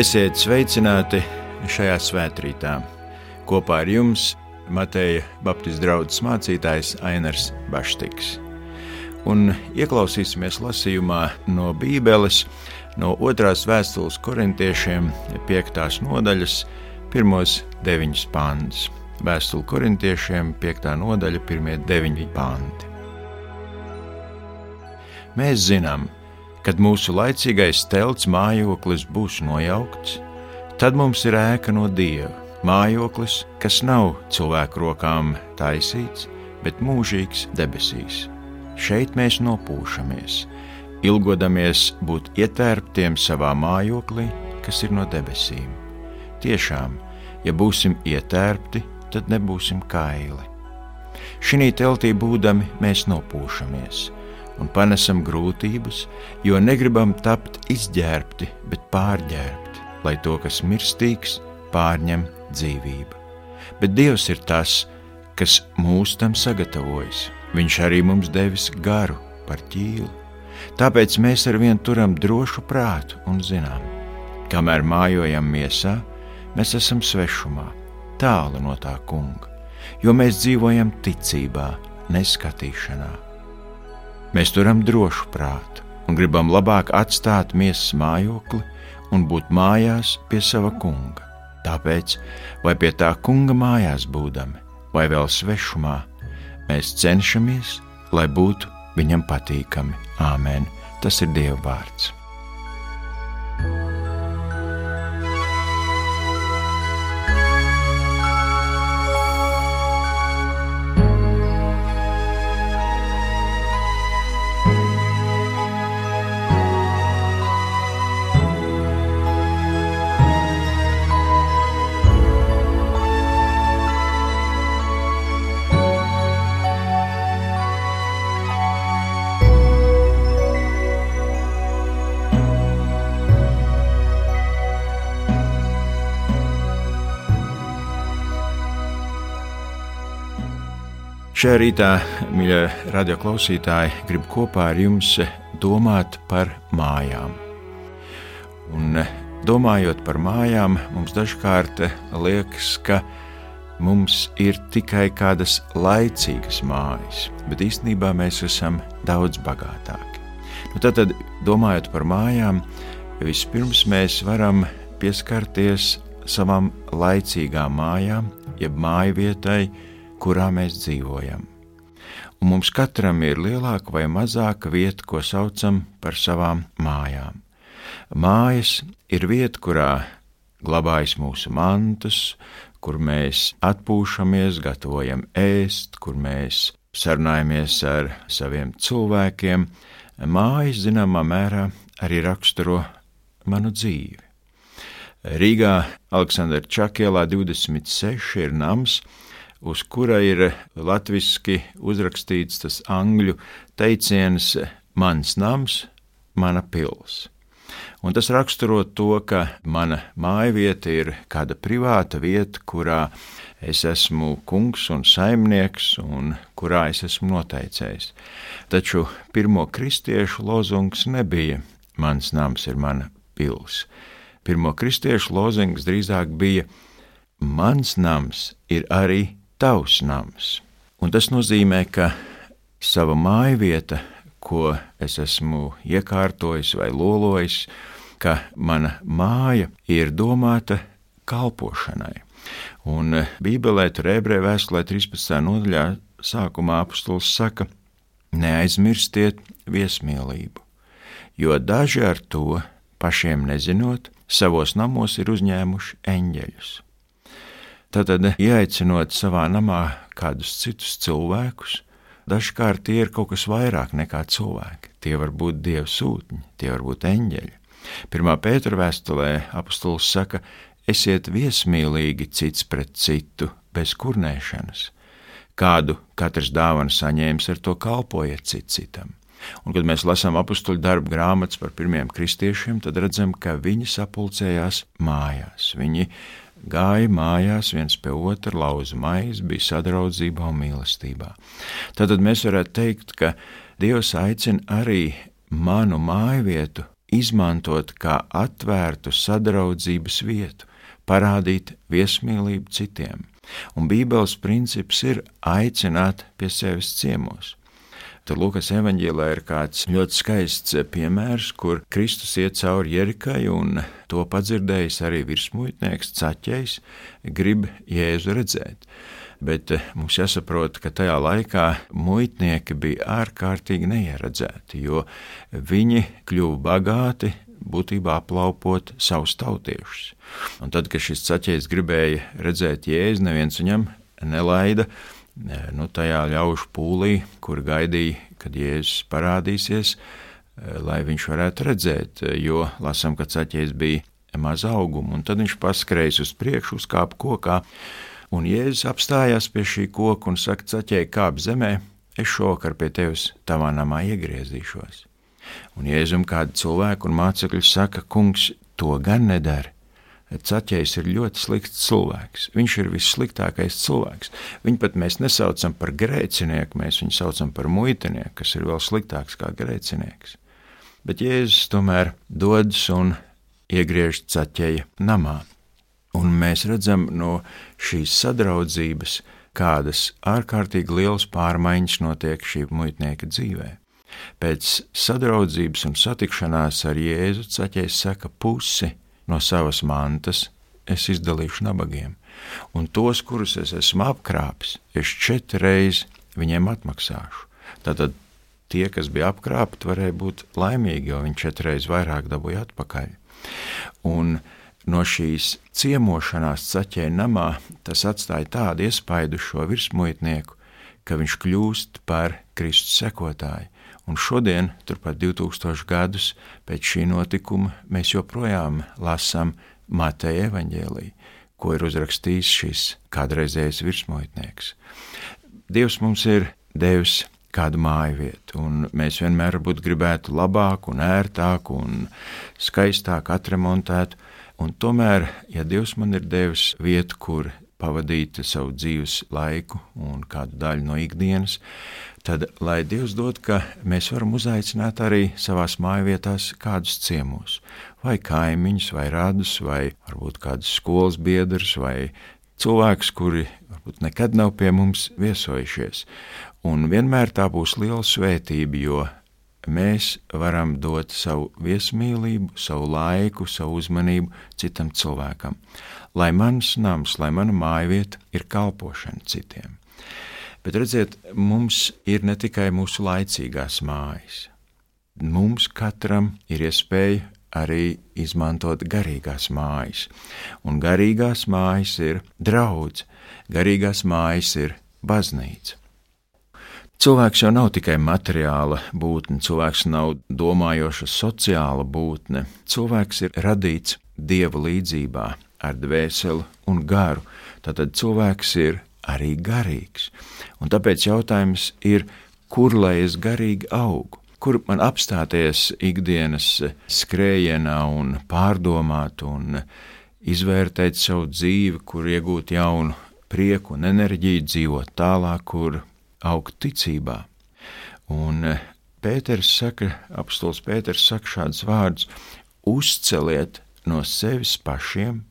Esiet sveicināti šajā svētkrītā. Kopā ar jums Mateja Baptistu draugs mācītājs Ainars Baštiks. Un ieklausīsimies lasījumā no Bībeles, no otrās vēstules korintiešiem, 5. nodaļas, pirmos deviņus pāns. Vēstule korintiešiem, 5. nodaļa, pirmie deviņi panti. Mēs zinām, ka Kad mūsu laicīgais telts mājoklis būs nojaukts, tad mums ir ēka no dieva, mājoklis, kas nav cilvēku rokām taisīts, bet mūžīgs debesīs. Šeit mēs nopūšamies, ilgodamies būt ietērptiem savā mājoklī, kas ir no debesīm. Tiešām, ja būsim ietērpti, tad nebūsim kaili. Šī teltī būdami mēs nopūšamies un panesam grūtības, jo negribam tapt izģērbti, bet pārģērbti, lai to, kas mirstīgs, pārņem dzīvību. Bet Dievs ir tas, kas mūs tam sagatavojas. Viņš arī mums devis garu par ķīlu. Tāpēc mēs ar vienu turam drošu prātu un zinām, kamēr mājojam miesā, mēs esam svešumā, tālu no tā kunga, jo mēs dzīvojam ticībā, neskatīšanā Mēs turam drošu prātu un gribam labāk atstāt miesas mājokli un būt mājās pie sava kunga. Tāpēc, vai pie tā kunga mājās būdami, vai vēl svešumā, mēs cenšamies, lai būtu viņam patīkami. Āmen! Tas ir Dieva vārds. Šajā rītā, mīļie radioklausītāji, gribu kopā ar jums domāt par mājām. Un, domājot par mājām, mums dažkārt liekas, ka mums ir tikai kādas laicīgas mājas, bet īstenībā mēs esam daudz bagātāki. Nu, tad, domājot par mājām, vispirms mēs varam pieskarties savām laicīgām mājām, jeb māju vietai, kurā mēs dzīvojam. Un mums katram ir lielāka vai mazāka vieta, ko saucam par savām mājām. Mājas ir vieta, kurā glabājas mūsu mantas, kur mēs atpūšamies, gatavojam ēst, kur mēs sarunājamies ar saviem cilvēkiem. Mājas, zināmā mērā, arī raksturo manu dzīvi. Rīgā Aleksandra Čakielā 26 ir nams, uz kura ir latviešu uzrakstīts tas angļu teiciens: Mans nams, mana pils. Un tas raksturo to, ka mana mājvieta ir kāda privāta vieta, kurā es esmu kungs un saimnieks, un kurā es esmu noteicējis. Taču pirmo kristiešu lozungs nebija: Mans nams ir mana pils. Pirmo kristiešu lozungs drīzāk bija: Mans nams ir arī tavs nams. Un tas nozīmē, ka sava mājvieta, ko es esmu iekārtojis vai lolojis, ka mana māja ir domāta kalpošanai. Un Bībelē, tur ebreju vēstulē 13. nodaļā, sākumā apustulis saka, neaizmirstiet viesmīlību, jo daži ar to pašiem nezinot, savos namos ir uzņēmuši eņģeļus. Tātad, ieaicinot savā namā kādus citus cilvēkus, dažkārt tie ir kaut kas vairāk nekā cilvēki. Tie var būt dievu sūtņi, tie var būt eņģeļi. Pirmā pētera vēstulē apustulis saka: esiet viesmīlīgi cits pret citu, bez kurnēšanas. Kādu katrs dāvana saņēmis, ar to kalpojiet cit citam. Un, kad mēs lasām apakstuļu darbu grāmatas par pirmiem kristiešiem, tad redzam, ka viņi sapulcējās mājās. Viņi gāja mājās viens pie otra, lauza maizi, bija sadraudzībā un mīlestībā. Tad mēs varētu teikt, ka Dievs aicina arī manu māju vietu izmantot kā atvērtu sadraudzības vietu, parādīt viesmīlību citiem. Un Bībeles princips ir aicināt pie sevis ciemos. Lūkas evanģēlē ir kāds ļoti skaists piemērs, kur Kristus iet cauri Jerikai, un to padzirdējis arī virsmuitnieks Caķējs grib Jēzu redzēt. Bet eh, mums jāsaprot, ka tajā laikā muitnieki bija ārkārtīgi neieredzēti, jo viņi kļuva bagāti, būtībā aplaupot savus tautiešus. Un tad, kad šis caķējs gribēja redzēt jēzu, neviens viņam nelaida. Nu, tajā ļaužu pūlī, kur gaidīja, kad jēzus parādīsies, lai viņš varētu redzēt, jo lasām, ka caķējs bija maz auguma, un tad viņš paskrējis uz priekšu, uzkāpa kokā, un Jēzus apstājās pie šī koka un saka, caķēji kāp zemē, es šovakar pie tevis tavā namā iegriezīšos. Un Jēzum kāda cilvēka un mācekļi saka, kungs, to gan nedara. Caķējs ir ļoti slikts cilvēks. Viņš ir vissliktākais cilvēks. Viņu pat mēs nesaucam par grēcinieku, mēs viņu saucam par muitinieku, kas ir vēl sliktāks kā grēcinieks. Bet Jēzus tomēr dodas un iegriež caķeja namā. Un mēs redzam no šīs sadraudzības, kādas ārkārtīgi liels pārmaiņas notiek šī muitnieka dzīvēm. Pēc sadraudzības un satikšanās ar Jēzu caķējs saka, pusi no savas mantas es izdalīšu nabagiem, un tos, kurus es esmu apkrāpis, es četreiz viņiem atmaksāšu. Tātad tie, kas bija apkrāpti, varēja būt laimīgi, jo viņi četreiz vairāk dabūja atpakaļ. Un no šīs ciemošanās caķēna namā tas atstāja tādu iespaidu šo virsmuitnieku, ka viņš kļūst par Kristus sekotāju Un šodien, turpat 2000 gadus pēc šī notikuma, mēs joprojām lasām Mateja evaņģēlī, ko ir uzrakstījis šis kādreizējais virsmotnieks. Dievs mums ir devis kādu māju vietu, un mēs vienmēr gribētu labāku, un ērtāku un skaistāku atremontētu. Un tomēr, ja Dievs man ir devis vietu, kur pavadīt savu dzīves laiku un kādu daļu no ikdienas, tad lai Dievs dod, ka mēs varam uzaicināt arī savās mājvietās kādus ciemos, vai kaimiņus, vai radus, vai varbūt kādus skolas biedrus, vai cilvēkus, kuri varbūt nekad nav pie mums viesojušies. Un vienmēr tā būs liela svētība, jo mēs varam dot savu viesmīlību, savu laiku, savu uzmanību citam cilvēkam. Lai mans nams, lai mana mājvieta ir kalpošana citiem. Bet redziet, mums ir ne tikai mūsu laicīgās mājas. Mums katram ir iespēja arī izmantot garīgās mājas. Un garīgās mājas ir draudz, garīgās mājas ir baznīca. Cilvēks jau nav tikai materiāla būtne, cilvēks nav domājoša sociāla būtne. Cilvēks ir radīts dieva līdzībā, ar dvēseli un garu. Tātad cilvēks ir arī garīgs. Un tāpēc jautājums ir, kur lai es garīgi augu? Kur man apstāties ikdienas skrējienā un pārdomāt un izvērtēt savu dzīvi, kur iegūt jaunu prieku un enerģiju, dzīvot tālāk, kur augt ticībā. Un Pēters saka, apstults Pēters saka šādus vārdus: uzceliet no sevis pašiem,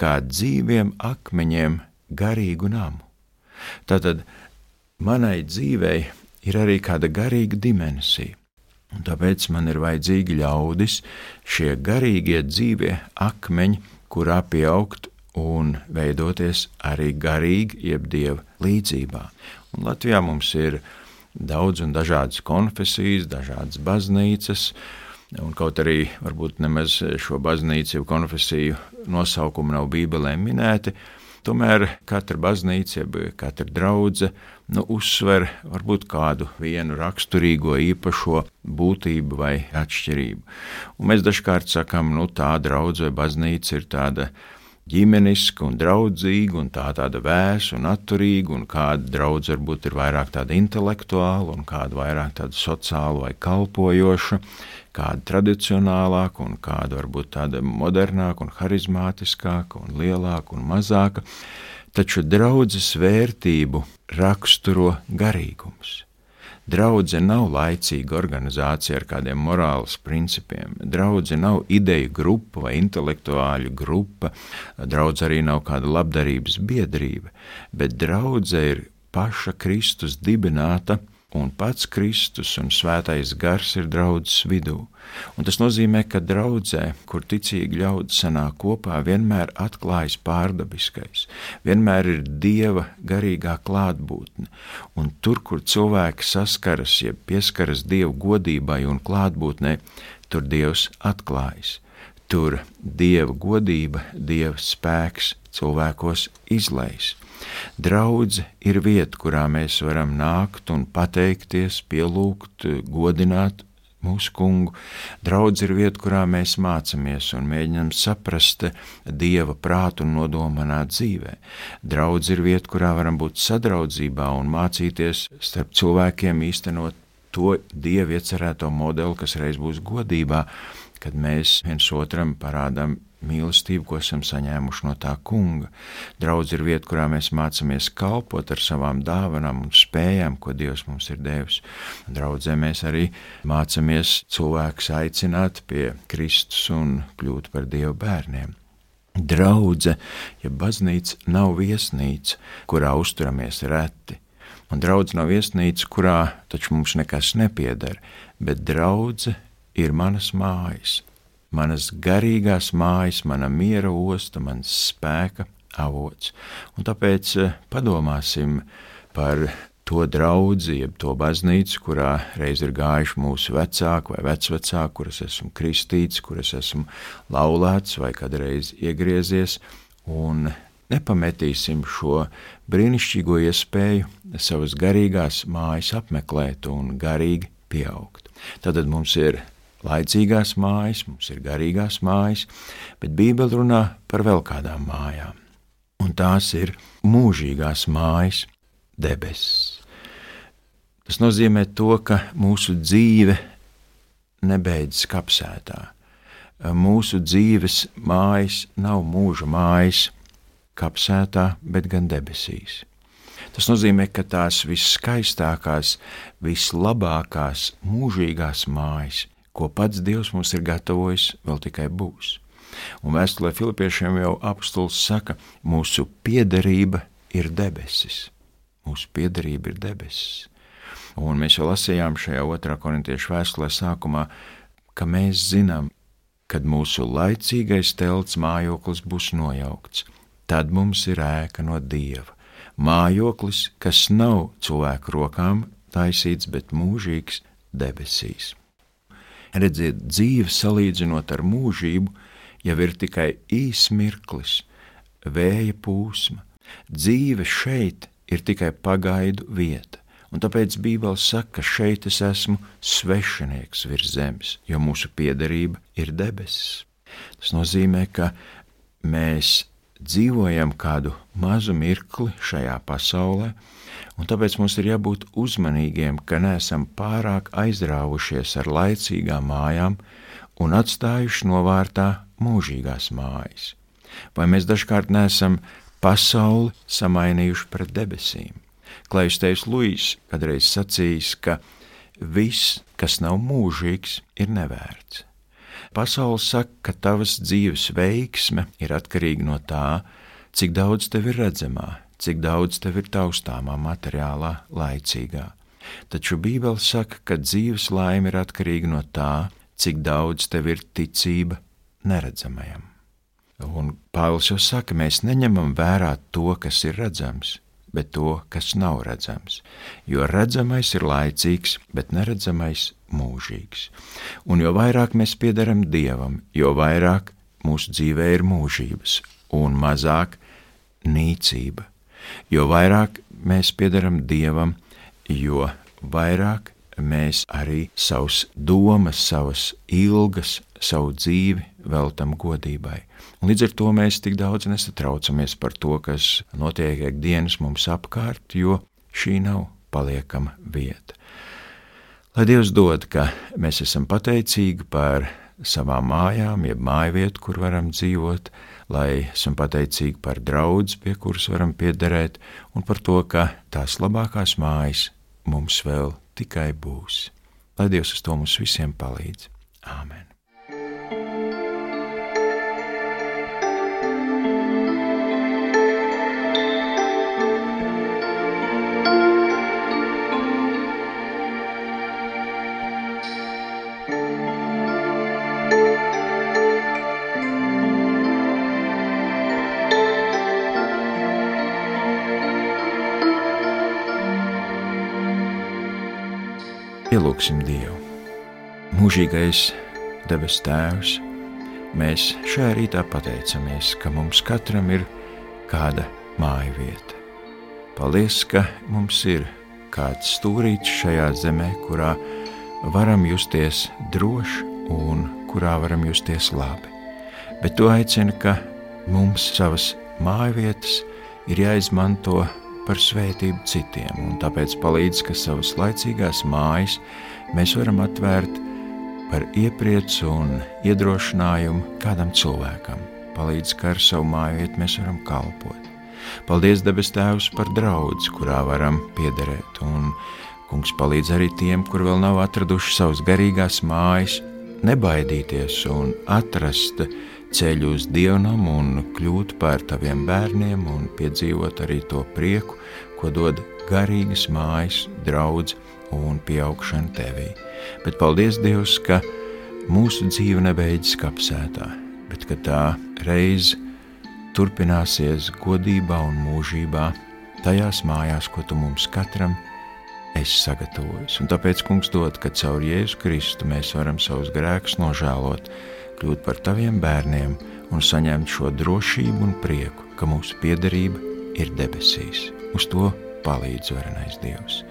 kā dzīviem akmeņiem, garīgu namu. Tātad manai dzīvei ir arī kāda garīga dimensija. Un tāpēc man ir vajadzīgi ļaudis, šie garīgie dzīvie akmeņi, kurā pieaugt un veidoties arī garīgi, jeb dieva līdzībā. Un Latvijā mums ir daudz un dažādas konfesijas, dažādas baznīcas, un kaut arī varbūt nemaz šo baznīcu, konfesiju nosaukumu nav Bībelē minēti, Tomēr katra baznīca, jeb katra draudzene nu, uzsver varbūt kādu vienu raksturīgo īpašo būtību vai atšķirību. Un mēs dažkārt sakām, nu tā draudzene vai baznīca ir tāda ģimeniska un draudzīga, un tā tāda vēsa un atturīga, un kāda draudzene varbūt ir vairāk tāda intelektuāla, un kāda vairāk tāda sociāla vai kalpojoša kāda tradicionālāka, un kāda varbūt tāda modernāka, un harizmātiskāka, un lielāka un mazāka. Taču draudzes vērtību raksturo garīgums. Draudzene nav laicīga organizācija ar kādiem morāles principiem. Draudzene nav ideju grupa vai intelektuāļu grupa. Draudzene arī nav kāda labdarības biedrība, bet draudzene ir paša Kristus dibināta un pats Kristus un svētais gars ir draudzes vidū. Un tas nozīmē, ka draudzē, kur ticīgi ļaudis sanāk kopā, vienmēr atklājas pārdabiskais, vienmēr ir Dieva garīgā klātbūtne, un tur, kur cilvēki saskaras, jeb pieskaras Dieva godībai un klātbūtnei, tur Dievs atklājas. Tur Dieva godība, Dieva spēks cilvēkos izlaiž. Draudze ir vieta, kurā mēs varam nākt un pateikties, pielūgt, godināt mūsu kungu. Draudz ir vieta, kurā mēs mācāmies un mēģinām saprast dieva prātu un nodomu manā dzīvē. Draudz ir vieta, kurā varam būt sadraudzībā un mācīties starp cilvēkiem īstenot to dievu iecerēto modeli, kas reiz būs godībā, kad mēs viens otram parādām mīlestību, ko esam saņēmuši no tā kunga. Draudz ir vieta, kurā mēs mācāmies kalpot ar savām dāvanām un spējām, ko Dievs mums ir devis. Draudzē mēs arī mācāmies cilvēkus aicināt pie Kristus un kļūt par Dieva bērniem. Draudze, ja baznīca nav viesnīca, kurā uzturamies reti, un draudz nav viesnīca, kurā taču mums nekas nepieder, bet draudze ir manas mājas, manas garīgās mājas, mana miera osta, mans spēka avots. Un tāpēc eh, padomāsim par to draugu, jeb to baznīcu, kurā reiz ir gājuši mūsu vecāki vai vecvecāki, kuras esmu kristīts, kuras esmu laulāts vai kādreiz iegriezies, un nepametīsim šo brīnišķīgo iespēju savas garīgās mājas apmeklēt un garīgi pieaugt. Tad mums ir laicīgās mājas, mums ir garīgās mājas, bet Bībele runā par vēl kādām mājām. Un tās ir mūžīgās mājas, debesis. Tas nozīmē to, ka mūsu dzīve nebeidzas kapsētā. Mūsu dzīves mājas nav mūža mājas kapsētā, bet gan debesīs. Tas nozīmē, ka tās viskaistākās, vislabākās, mūžīgās mājas ko pats Dievs mums ir gatavojis, vēl tikai būs. Un vēstulē Filipiešiem jau apstulis saka, mūsu piederība ir debesis. Mūsu piederība ir debesis. Un mēs jau lasījām šajā otrā korintiešu vēstulē sākumā, ka mēs zinām, kad mūsu laicīgais telts mājoklis būs nojaukts, tad mums ir ēka no Dieva. Mājoklis, kas nav cilvēku rokām taisīts, bet mūžīgs debesīs. Redziet, dzīve salīdzinot ar mūžību, jau ir tikai īs mirklis, vēja pūsma. Dzīve šeit ir tikai pagaidu vieta, un tāpēc Bībele saka, ka šeit es esmu svešinieks virs zemes, jo mūsu piederība ir debesis. Tas nozīmē, ka mēs dzīvojam kādu mazu mirkli šajā pasaulē, un tāpēc mums ir jābūt uzmanīgiem, ka neesam pārāk aizrāvušies ar laicīgām mājām un atstājuši novārtā mūžīgās mājas. Vai mēs dažkārt neesam pasauli samainījuši pret debesīm? Klajs Teiks Luīs kādreiz sacījis, ka viss, kas nav mūžīgs, ir nevērts. Pasaule saka, ka tavas dzīves veiksme ir atkarīga no tā, cik daudz tev ir redzamā, cik daudz tev ir taustāmā, materiālā, laicīgā. Taču Bībele saka, ka dzīves laime ir atkarīga no tā, cik daudz tev ir ticība neredzamajam. Un Pāvils jau saka, mēs neņemam vērā to, kas ir redzams, bet to, kas nav redzams. Jo redzamais ir laicīgs, bet neredzamais mūžīgs. Un jo vairāk mēs piedaram Dievam, jo vairāk mūsu dzīvē ir mūžības, un mazāk nīcība. Jo vairāk mēs piedaram Dievam, jo vairāk mēs arī savus domas, savas ilgas, savu dzīvi veltam godībai. Līdz ar to mēs tik daudz nesatraucamies par to, kas notiek ikdienas mums apkārt, jo šī nav paliekama vieta. Lai Dievs dod, ka mēs esam pateicīgi par savām mājām, jeb māju vietu, kur varam dzīvot, lai esam pateicīgi par draugu, pie kuras varam piederēt, un par to, ka tās labākās mājas mums vēl tikai būs. Lai Dievs uz to mums visiem palīdz. Āmen! Ielūksim Dievu. Mūžīgais debes Tēvs, mēs šajā rītā pateicamies, ka mums katram ir kāda māja vieta. Paldies, ka mums ir kāds stūrīts šajā zemē, kurā varam justies droši un kurā varam justies labi. Bet tu aicini, ka mums savas māju vietas ir jāizmanto par svētību citiem, un tāpēc palīdz, ka savas laicīgās mājas mēs varam atvērt par iepriecu un iedrošinājumu kādam cilvēkam. Palīdz, ka ar savu māju vietu mēs varam kalpot. Paldies, debes Tēvs, par draugu, kurā varam piederēt, un Kungs palīdz arī tiem, kur vēl nav atraduši savas garīgās mājas, nebaidīties un atrast ceļu uz dievnam un kļūt par taviem bērniem un piedzīvot arī to prieku, ko dod garīgas mājas, draudz un pieaugšana tevī. Bet paldies Dievs, ka mūsu dzīve nebeidzas kapsētā, bet ka tā reiz turpināsies godībā un mūžībā tajās mājās, ko tu mums katram esi sagatavojis. Un tāpēc, kungs, dod, ka caur Jēzu Kristu mēs varam savus grēkus nožēlot, kļūt par taviem bērniem un saņemt šo drošību un prieku, ka mūsu piederība ir debesīs. Uz to palīdz varenais Dievs.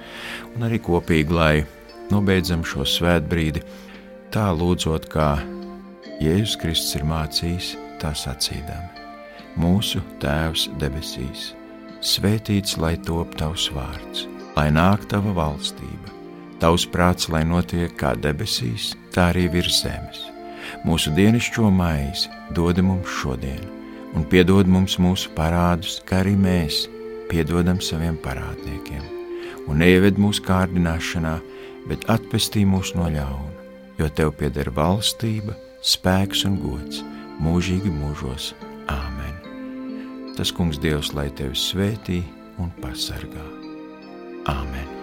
Un arī kopīgi, lai nobeidzam šo svētbrīdi, tā lūdzot, kā Jēzus Kristus ir mācījis, tā sacīdami: Mūsu Tēvs debesīs, svētīts lai top tavs vārds, lai nāk tava valstība, tavs prāts, lai notiek kā debesīs, tā arī virs zemes Mūsu dienascho maizi dod mums šodien, un piedod mums mūsu parādus, kā arī mēs piedodam saviem parādniekiem. Un neieved mūsu kārdināšanā, bet atpestī mūs no ļauna, jo tev pieder valstība, spēks un gods mūžīgi mūžos. Āmen! Tas kungs Dievs, lai tevi svētī un pasargā. Āmen!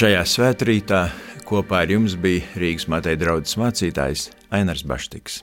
Šajā svētkrītā kopā ar jums bija Rīgas Mateja draugs mācītājs Ainars Baštiks.